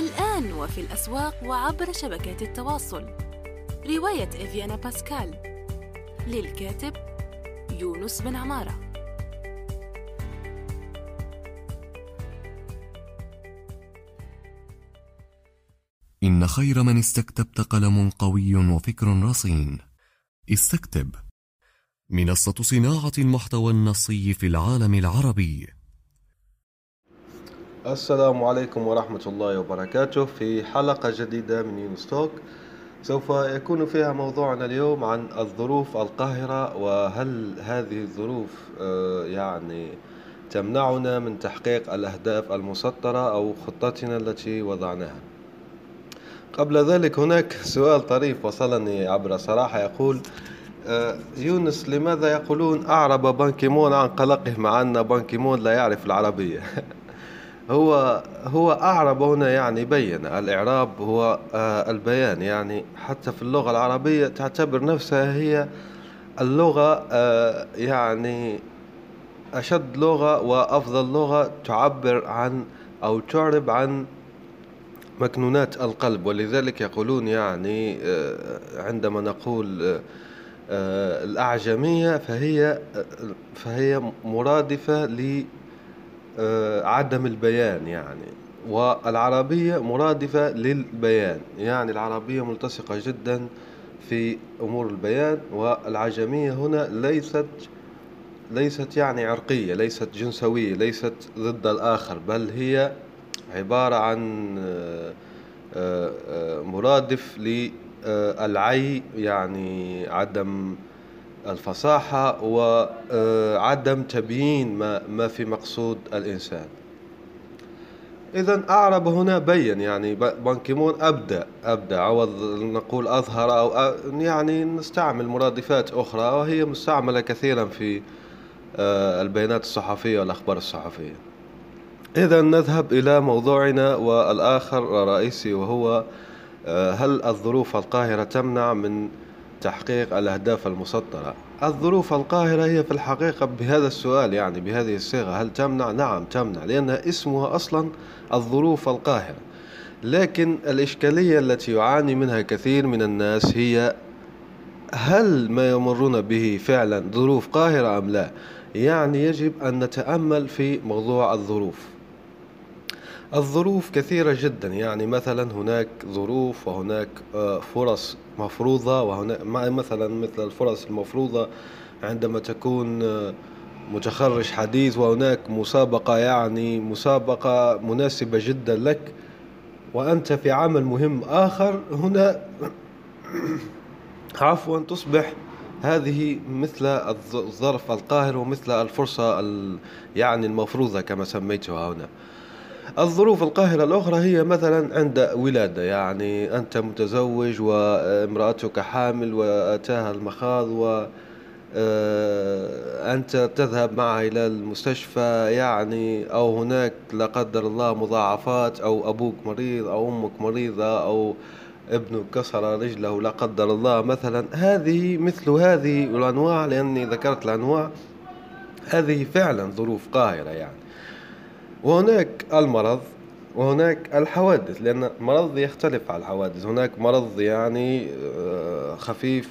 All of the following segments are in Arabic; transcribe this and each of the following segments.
الآن وفي الأسواق وعبر شبكات التواصل. رواية إفيانا باسكال. للكاتب يونس بن عمارة. إن خير من استكتبت قلم قوي وفكر رصين. استكتب. منصة صناعة المحتوى النصي في العالم العربي. السلام عليكم ورحمة الله وبركاته في حلقة جديدة من يونس Talk. سوف يكون فيها موضوعنا اليوم عن الظروف القاهرة وهل هذه الظروف آه، يعني تمنعنا من تحقيق الأهداف المسطرة أو خطتنا التي وضعناها؟ قبل ذلك هناك سؤال طريف وصلني عبر صراحة. يقول آه، يونس لماذا يقولون أعرب بان كي مون عن قلقه مع أن بان كي مون لا يعرف العربية؟ هو هو أعرب هنا يعني بين الإعراب هو آه، البيان. يعني حتى في اللغة العربية تعتبر نفسها هي اللغة آه، يعني أشد لغة وأفضل لغة تعبر عن أو تعرب عن مكنونات القلب. ولذلك يقولون يعني آه، عندما نقول الأعجمية فهي فهي مرادفة لعدم البيان يعني. والعربية مرادفة للبيان يعني. العربية ملتصقة جدا في أمور البيان والعجمية هنا ليست ليست يعني عرقية ليست جنسوية ليست ضد الآخر بل هي عبارة عن آه، آه، آه، مرادف للعي يعني عدم الفصاحة وعدم تبيين ما, ما في مقصود الإنسان. إذا أعرب هنا بين يعني بانكيمون أبدأ أبدأ. عوض نقول أظهر أو يعني نستعمل مرادفات أخرى وهي مستعملة كثيرا في البيانات الصحفية والأخبار الصحفية. إذا نذهب إلى موضوعنا والآخر الرئيسي وهو آه، هل الظروف القاهرة تمنع من تحقيق الأهداف المسطرة الظروف القاهرة هي في الحقيقة بهذا السؤال يعني بهذه الصيغة هل تمنع؟ نعم تمنع لأن اسمها أصلا الظروف القاهرة لكن الإشكالية التي يعاني منها كثير من الناس هي هل ما يمرون به فعلا ظروف قاهرة أم لا؟ يعني يجب أن نتأمل في موضوع الظروف الظروف كثيرة جدا. يعني مثلا هناك ظروف وهناك آه، فرص مفروضة وهناك مثلا مثل الفرص المفروضة عندما تكون آه، متخرج حديث وهناك مسابقة يعني مسابقة مناسبة جدا لك وأنت في عمل مهم آخر هنا عفوا تصبح هذه مثل الظرف القاهر ومثل الفرصة يعني المفروضة كما سميتها هنا. الظروف القاهرة الأخرى هي مثلا عند ولادة يعني أنت متزوج وامرأتك حامل وأتاها المخاض و آه، أنت تذهب معها إلى المستشفى يعني أو هناك لا قدر الله مضاعفات أو أبوك مريض أو أمك مريضة أو ابنك كسر رجله لا قدر الله. مثلا هذه مثل هذه الأنواع لأني ذكرت الأنواع هذه فعلا ظروف قاهرة يعني. وهناك المرض وهناك الحوادث لأن المرض يختلف عن الحوادث. هناك مرض يعني آه، خفيف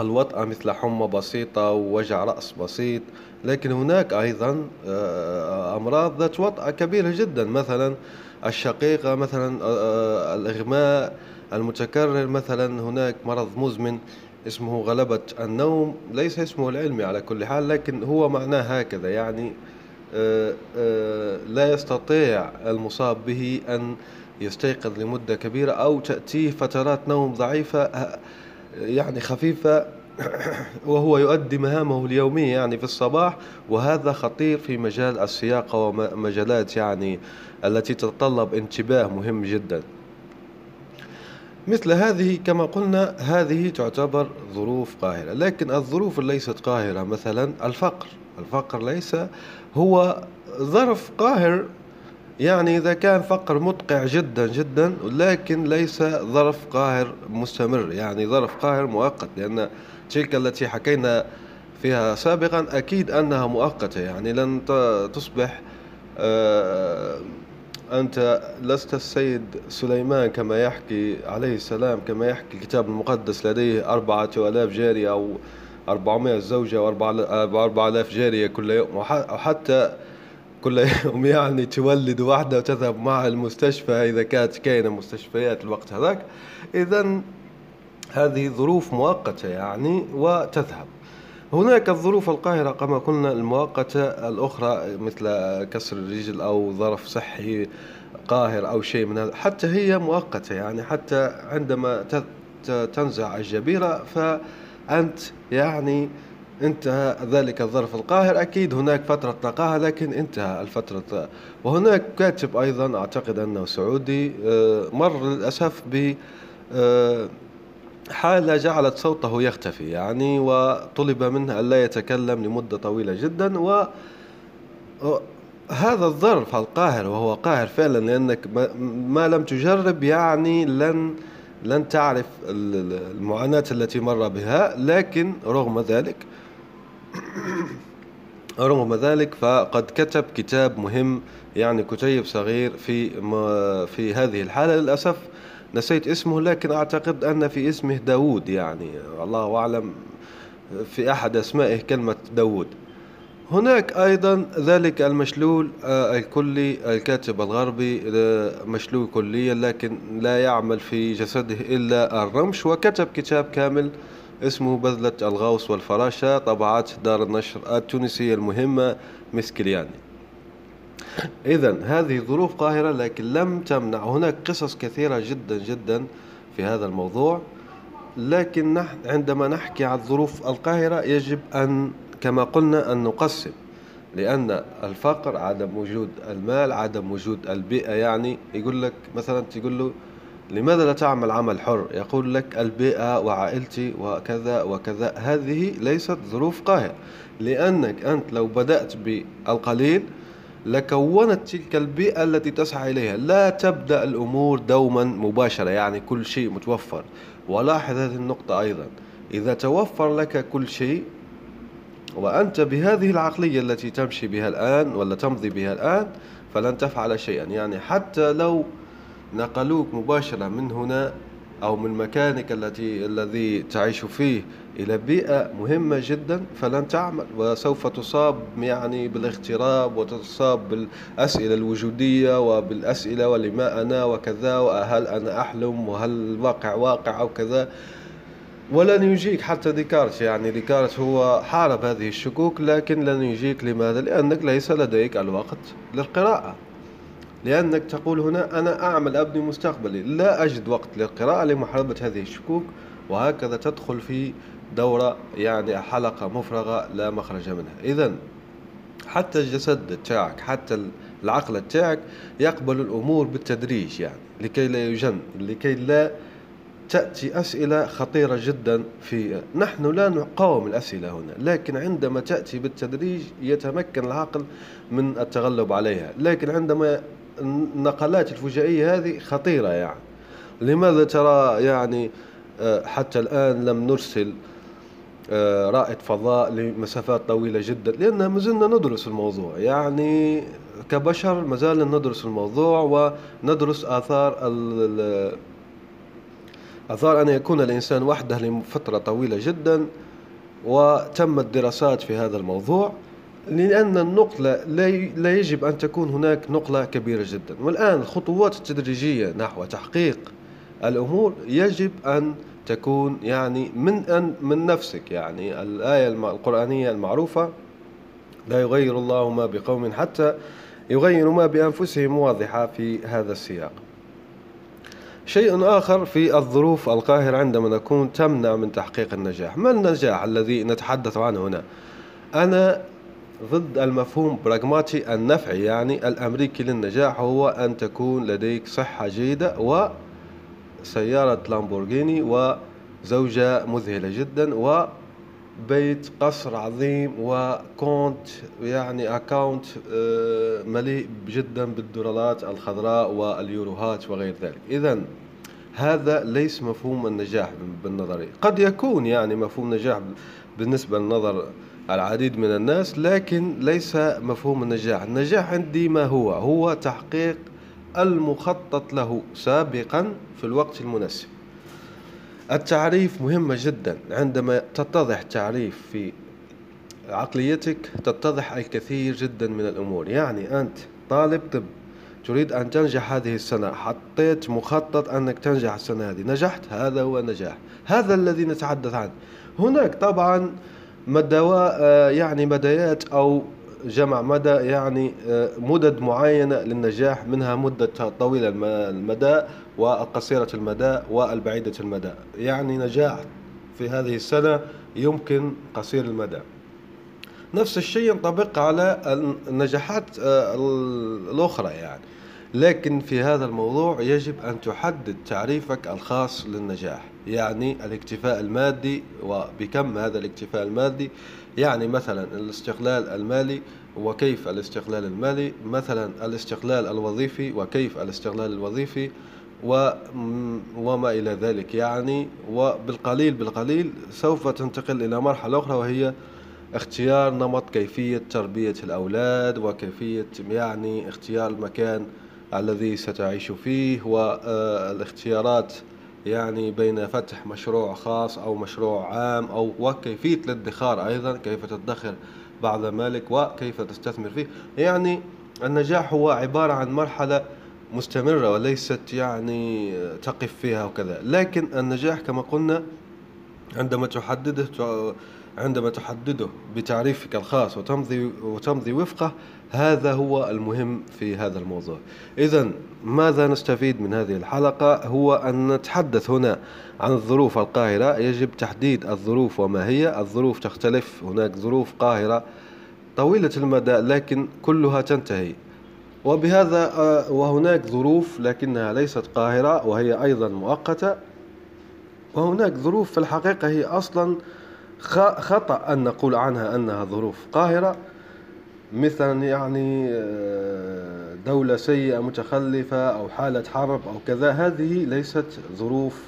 الوطأة مثل حمى بسيطة ووجع رأس بسيط. لكن هناك أيضا آه، أمراض ذات وطأة كبيرة جدا. مثلا الشقيقة مثلا آه، الإغماء المتكرر. مثلا هناك مرض مزمن اسمه غلبة النوم. ليس اسمه العلمي على كل حال لكن هو معناه هكذا. يعني لا يستطيع المصاب به أن يستيقظ لمدة كبيرة أو تأتيه فترات نوم ضعيفة يعني خفيفة وهو يؤدي مهامه اليومية يعني في الصباح وهذا خطير في مجال السياقة ومجالات يعني التي تتطلب انتباه مهم جدا. مثل هذه كما قلنا هذه تعتبر ظروف قاهرة لكن الظروف ليست قاهرة مثلا الفقر. الفقر ليس هو ظرف قاهر يعني إذا كان فقر مدقع جدا جدا لكن ليس ظرف قاهر مستمر يعني ظرف قاهر مؤقت لأن تلك التي حكينا فيها سابقا أكيد أنها مؤقتة يعني لن تصبح آه، أنت لست السيد سليمان كما يحكي عليه السلام كما يحكي الكتاب المقدس لديه أربعة آلاف جارية أو أربعمائة زوجة وأربعة آلاف جارية كل يوم. وحتى كل يوم يعني تولد واحدة وتذهب معها المستشفى إذا كانت كاينة مستشفيات الوقت هذاك. إذا هذه ظروف مؤقتة يعني وتذهب. هناك الظروف القاهرة كما قلنا المؤقتة الأخرى مثل كسر الرجل أو ظرف صحي قاهر أو شيء من هذا. حتى هي مؤقتة يعني حتى عندما تنزع الجبيرة فأنت يعني انتهى ذلك الظرف القاهر. أكيد هناك فترة نقاهة لكن انتهى الفترة. وهناك كاتب أيضا أعتقد أنه سعودي آه، مر للأسف ب آه، حالة جعلت صوته يختفي يعني وطلب منه ألا يتكلم لمدة طويلة جدا. و هذا الظرف القاهر وهو قاهر فعلا لأنك ما لم تجرب يعني لن لن تعرف المعاناة التي مر بها لكن رغم ذلك رغم ذلك فقد كتب كتاب مهم يعني كتيب صغير في في هذه الحالة. للأسف نسيت اسمه لكن أعتقد أن في اسمه داود يعني. الله أعلم في أحد أسمائه كلمة داود هناك أيضا ذلك المشلول آه، الكلي الكاتب الغربي آه، مشلول كليا لكن لا يعمل في جسده إلا الرمش وكتب كتاب كامل اسمه بذلة الغوص والفراشة طبعات دار النشر التونسية المهمة مسكلياني. إذا هذه ظروف قاهرة لكن لم تمنع. هناك قصص كثيرة جدا جدا في هذا الموضوع لكن نحن عندما نحكي عن ظروف القاهرة يجب أن كما قلنا أن نقسم لأن الفقر عدم وجود المال عدم وجود البيئة يعني يقول لك مثلا تقول له لماذا لا تعمل عمل حر؟ يقول لك البيئة وعائلتي وكذا وكذا هذه ليست ظروف قاهرة. لأنك أنت لو بدأت بالقليل لكونت تلك البيئة التي تسعى إليها. لا تبدأ الأمور دوما مباشرة يعني كل شيء متوفر. ولاحظ هذه النقطة أيضا. إذا توفر لك كل شيء وأنت بهذه العقلية التي تمشي بها الآن ولا تمضي بها الآن فلن تفعل شيئا. يعني حتى لو نقلوك مباشرة من هنا أو من مكانك التي الذي تعيش فيه إلى بيئة مهمة جدا فلن تعمل. وسوف تصاب يعني بالاغتراب وتصاب بالأسئلة الوجودية وبالأسئلة ولما أنا وكذا وهل أنا أحلم وهل الواقع واقع أو كذا. ولن يجيك حتى ديكارت. يعني ديكارت هو حارب هذه الشكوك لكن لن يجيك. لماذا؟ لأنك ليس لديك الوقت للقراءة. لأنك تقول هنا أنا أعمل أبني مستقبلي. لا أجد وقت للقراءة لمحاربة هذه الشكوك. وهكذا تدخل في دورة يعني حلقة مفرغة لا مخرج منها. إذا حتى الجسد تاعك حتى العقل تاعك يقبل الأمور بالتدريج يعني لكي لا يجن لكي لا تأتي أسئلة خطيرة جدا في نحن لا نقاوم الأسئلة هنا لكن عندما تأتي بالتدريج يتمكن العقل من التغلب عليها. لكن عندما النقلات الفجائية هذه خطيرة يعني. لماذا ترى يعني آه، حتى الآن لم نرسل آه، رائد فضاء لمسافات طويلة جدا؟ لأن ما زلنا ندرس الموضوع. يعني كبشر ما زلنا ندرس الموضوع وندرس آثار آثار أن يكون الإنسان وحده لفترة طويلة جدا وتمت دراسات في هذا الموضوع لأن النقلة لا يجب أن تكون هناك نقلة كبيرة جدا. والآن الخطوات التدريجية نحو تحقيق الأمور يجب أن تكون يعني من أن من نفسك. يعني الآية القرآنية المعروفة لا يغير الله ما بقوم حتى يغيروا ما بأنفسهم واضحة في هذا السياق. شيء آخر في الظروف القاهرة عندما نكون تمنع من تحقيق النجاح. ما النجاح الذي نتحدث عنه هنا؟ أنا ضد المفهوم براغماتي النفعي يعني الأمريكي للنجاح هو أن تكون لديك صحة جيدة وسيارة لامبورغيني وزوجة مذهلة جدا وبيت قصر عظيم وكونت يعني اكاونت آه، مليء جدا بالدولارات الخضراء واليوروهات وغير ذلك. اذا هذا ليس مفهوم النجاح بالنظري قد يكون يعني مفهوم نجاح بالنسبة للنظر العديد من الناس لكن ليس مفهوم النجاح. النجاح عندي ما هو؟ هو تحقيق المخطط له سابقا في الوقت المناسب. التعريف مهمة جدا. عندما تتضح تعريف في عقليتك تتضح الكثير جدا من الأمور. يعني أنت طالب طب تريد أن تنجح هذه السنة. حطيت مخطط أنك تنجح السنة هذه. نجحت. هذا هو النجاح. هذا الذي نتحدث عنه. هناك طبعا مدوا يعني مديات أو جمع مدى يعني مدد معينة للنجاح منها مدة طويلة المدى والقصيرة المدى والبعيدة المدى يعني نجاح في هذه السنة يمكن قصير المدى. نفس الشيء ينطبق على النجاحات الأخرى يعني. لكن في هذا الموضوع يجب أن تحدد تعريفك الخاص للنجاح يعني الاكتفاء المادي وبكم هذا الاكتفاء المادي؟ يعني مثلا الاستقلال المالي وكيف الاستقلال المالي مثلا الاستقلال الوظيفي وكيف الاستقلال الوظيفي وما إلى ذلك. يعني وبالقليل بالقليل سوف تنتقل إلى مرحلة أخرى وهي اختيار نمط كيفية تربية الأولاد وكيفية يعني اختيار المكان الذي ستعيش فيه والاختيارات يعني بين فتح مشروع خاص أو مشروع عام أو وكيفية الادخار أيضا كيف تدخر بعض مالك وكيف تستثمر فيه. يعني النجاح هو عبارة عن مرحلة مستمرة وليست يعني تقف فيها وكذا. لكن النجاح كما قلنا عندما تحدده عندما تحدده بتعريفك الخاص وتمضي وتمضي وفقه هذا هو المهم في هذا الموضوع. إذا ماذا نستفيد من هذه الحلقة؟ هو أن نتحدث هنا عن الظروف القاهرة. يجب تحديد الظروف وما هي. الظروف تختلف. هناك ظروف قاهرة طويلة المدى لكن كلها تنتهي. وبهذا آه، وهناك ظروف لكنها ليست قاهرة وهي أيضا مؤقتة. وهناك ظروف في الحقيقة هي أصلا خطأ أن نقول عنها أنها ظروف قاهرة مثلا يعني آه، دولة سيئة متخلفة أو حالة حرب أو كذا هذه ليست ظروف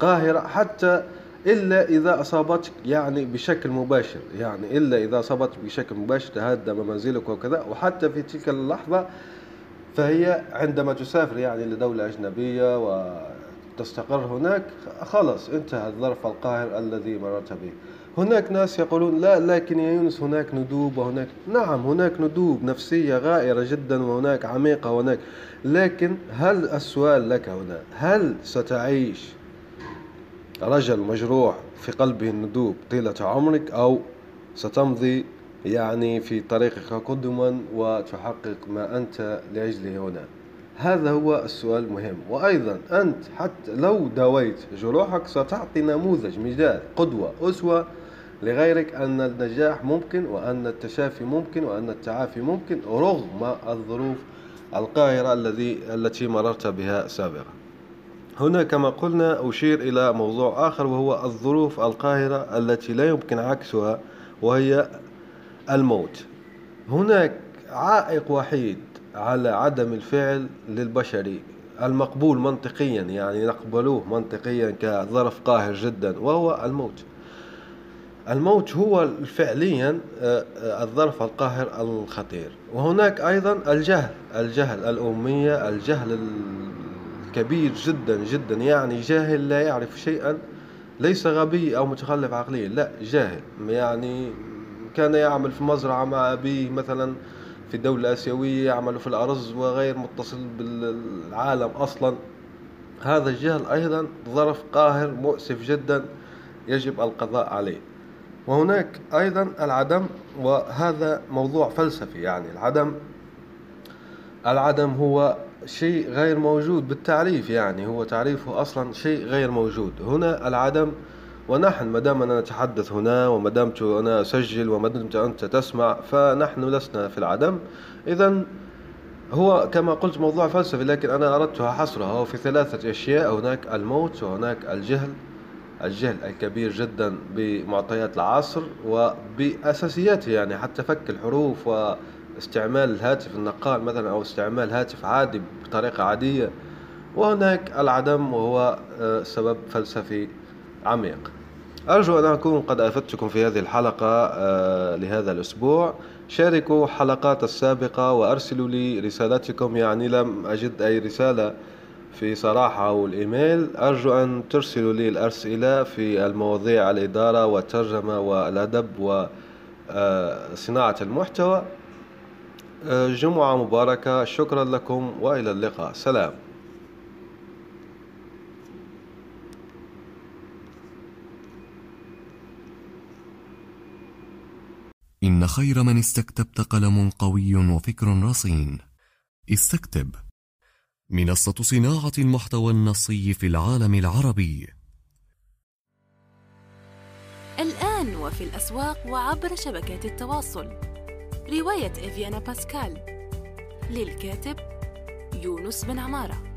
قاهرة حتى إلا إذا أصابتك يعني بشكل مباشر يعني إلا إذا أصابتك بشكل مباشر تهدم منزلك وكذا وحتى في تلك اللحظة فهي عندما تسافر يعني لدولة أجنبية وتستقر هناك خلاص انتهى الظرف القاهر الذي مررت به. هناك ناس يقولون لا لكن يا يونس هناك ندوب وهناك نعم هناك ندوب نفسية غائرة جدا وهناك عميقة وهناك. لكن هل السؤال لك هنا هل ستعيش رجل مجروح في قلبه الندوب طيلة عمرك أو ستمضي يعني في طريقك قدما وتحقق ما أنت لأجله هنا؟ هذا هو السؤال المهم. وأيضا أنت حتى لو داويت جروحك ستعطي نموذج مثال قدوة أسوة لغيرك أن النجاح ممكن وأن التشافي ممكن وأن التعافي ممكن رغم الظروف القاهرة الذي التي مررت بها سابقا. هنا كما قلنا أشير إلى موضوع آخر وهو الظروف القاهرة التي لا يمكن عكسها وهي الموت. هناك عائق وحيد على عدم الفعل للبشري المقبول منطقيا يعني نقبلوه منطقيا كظرف قاهر جدا وهو الموت. الموت هو فعليا آه، آه، الظرف القاهر الخطير. وهناك أيضا الجهل الجهل الأمية الجهل الكبير جدا جدا. يعني جاهل لا يعرف شيئا ليس غبي أو متخلف عقليا. لا جاهل. يعني كان يعمل في مزرعة مع أبيه مثلا في دولة آسيوية يعمل في الأرز وغير متصل بالعالم أصلا. هذا الجهل أيضا ظرف قاهر مؤسف جدا يجب القضاء عليه. وهناك أيضا العدم وهذا موضوع فلسفي يعني. العدم العدم هو شيء غير موجود بالتعريف يعني. هو تعريفه أصلا شيء غير موجود. هنا العدم ونحن ما دام نتحدث هنا وما دمت أنا أسجل وما دمت أنت تسمع فنحن لسنا في العدم. إذا هو كما قلت موضوع فلسفي لكن أنا أردتها حصرها في ثلاثة أشياء هناك الموت وهناك الجهل. الجهل الكبير جدا بمعطيات العصر وبأساسياته يعني حتى فك الحروف واستعمال الهاتف النقال مثلا أو استعمال هاتف عادي بطريقة عادية. وهناك العدم وهو آه، سبب فلسفي عميق. أرجو أن أكون قد أفدتكم في هذه الحلقة آه، لهذا الأسبوع. شاركوا حلقات السابقة وأرسلوا لي رسالتكم يعني لم أجد أي رسالة في صراحة أو الإيميل أرجو أن ترسلوا لي الأسئلة في المواضيع الإدارة والترجمة والأدب وصناعة المحتوى. جمعة مباركة شكرا لكم وإلى اللقاء. سلام. إن خير من استكتبت قلم قوي وفكر رصين. استكتب. منصة صناعة المحتوى النصي في العالم العربي. الآن وفي الأسواق وعبر شبكات التواصل. رواية إفيانا باسكال. للكاتب يونس بن عمارة.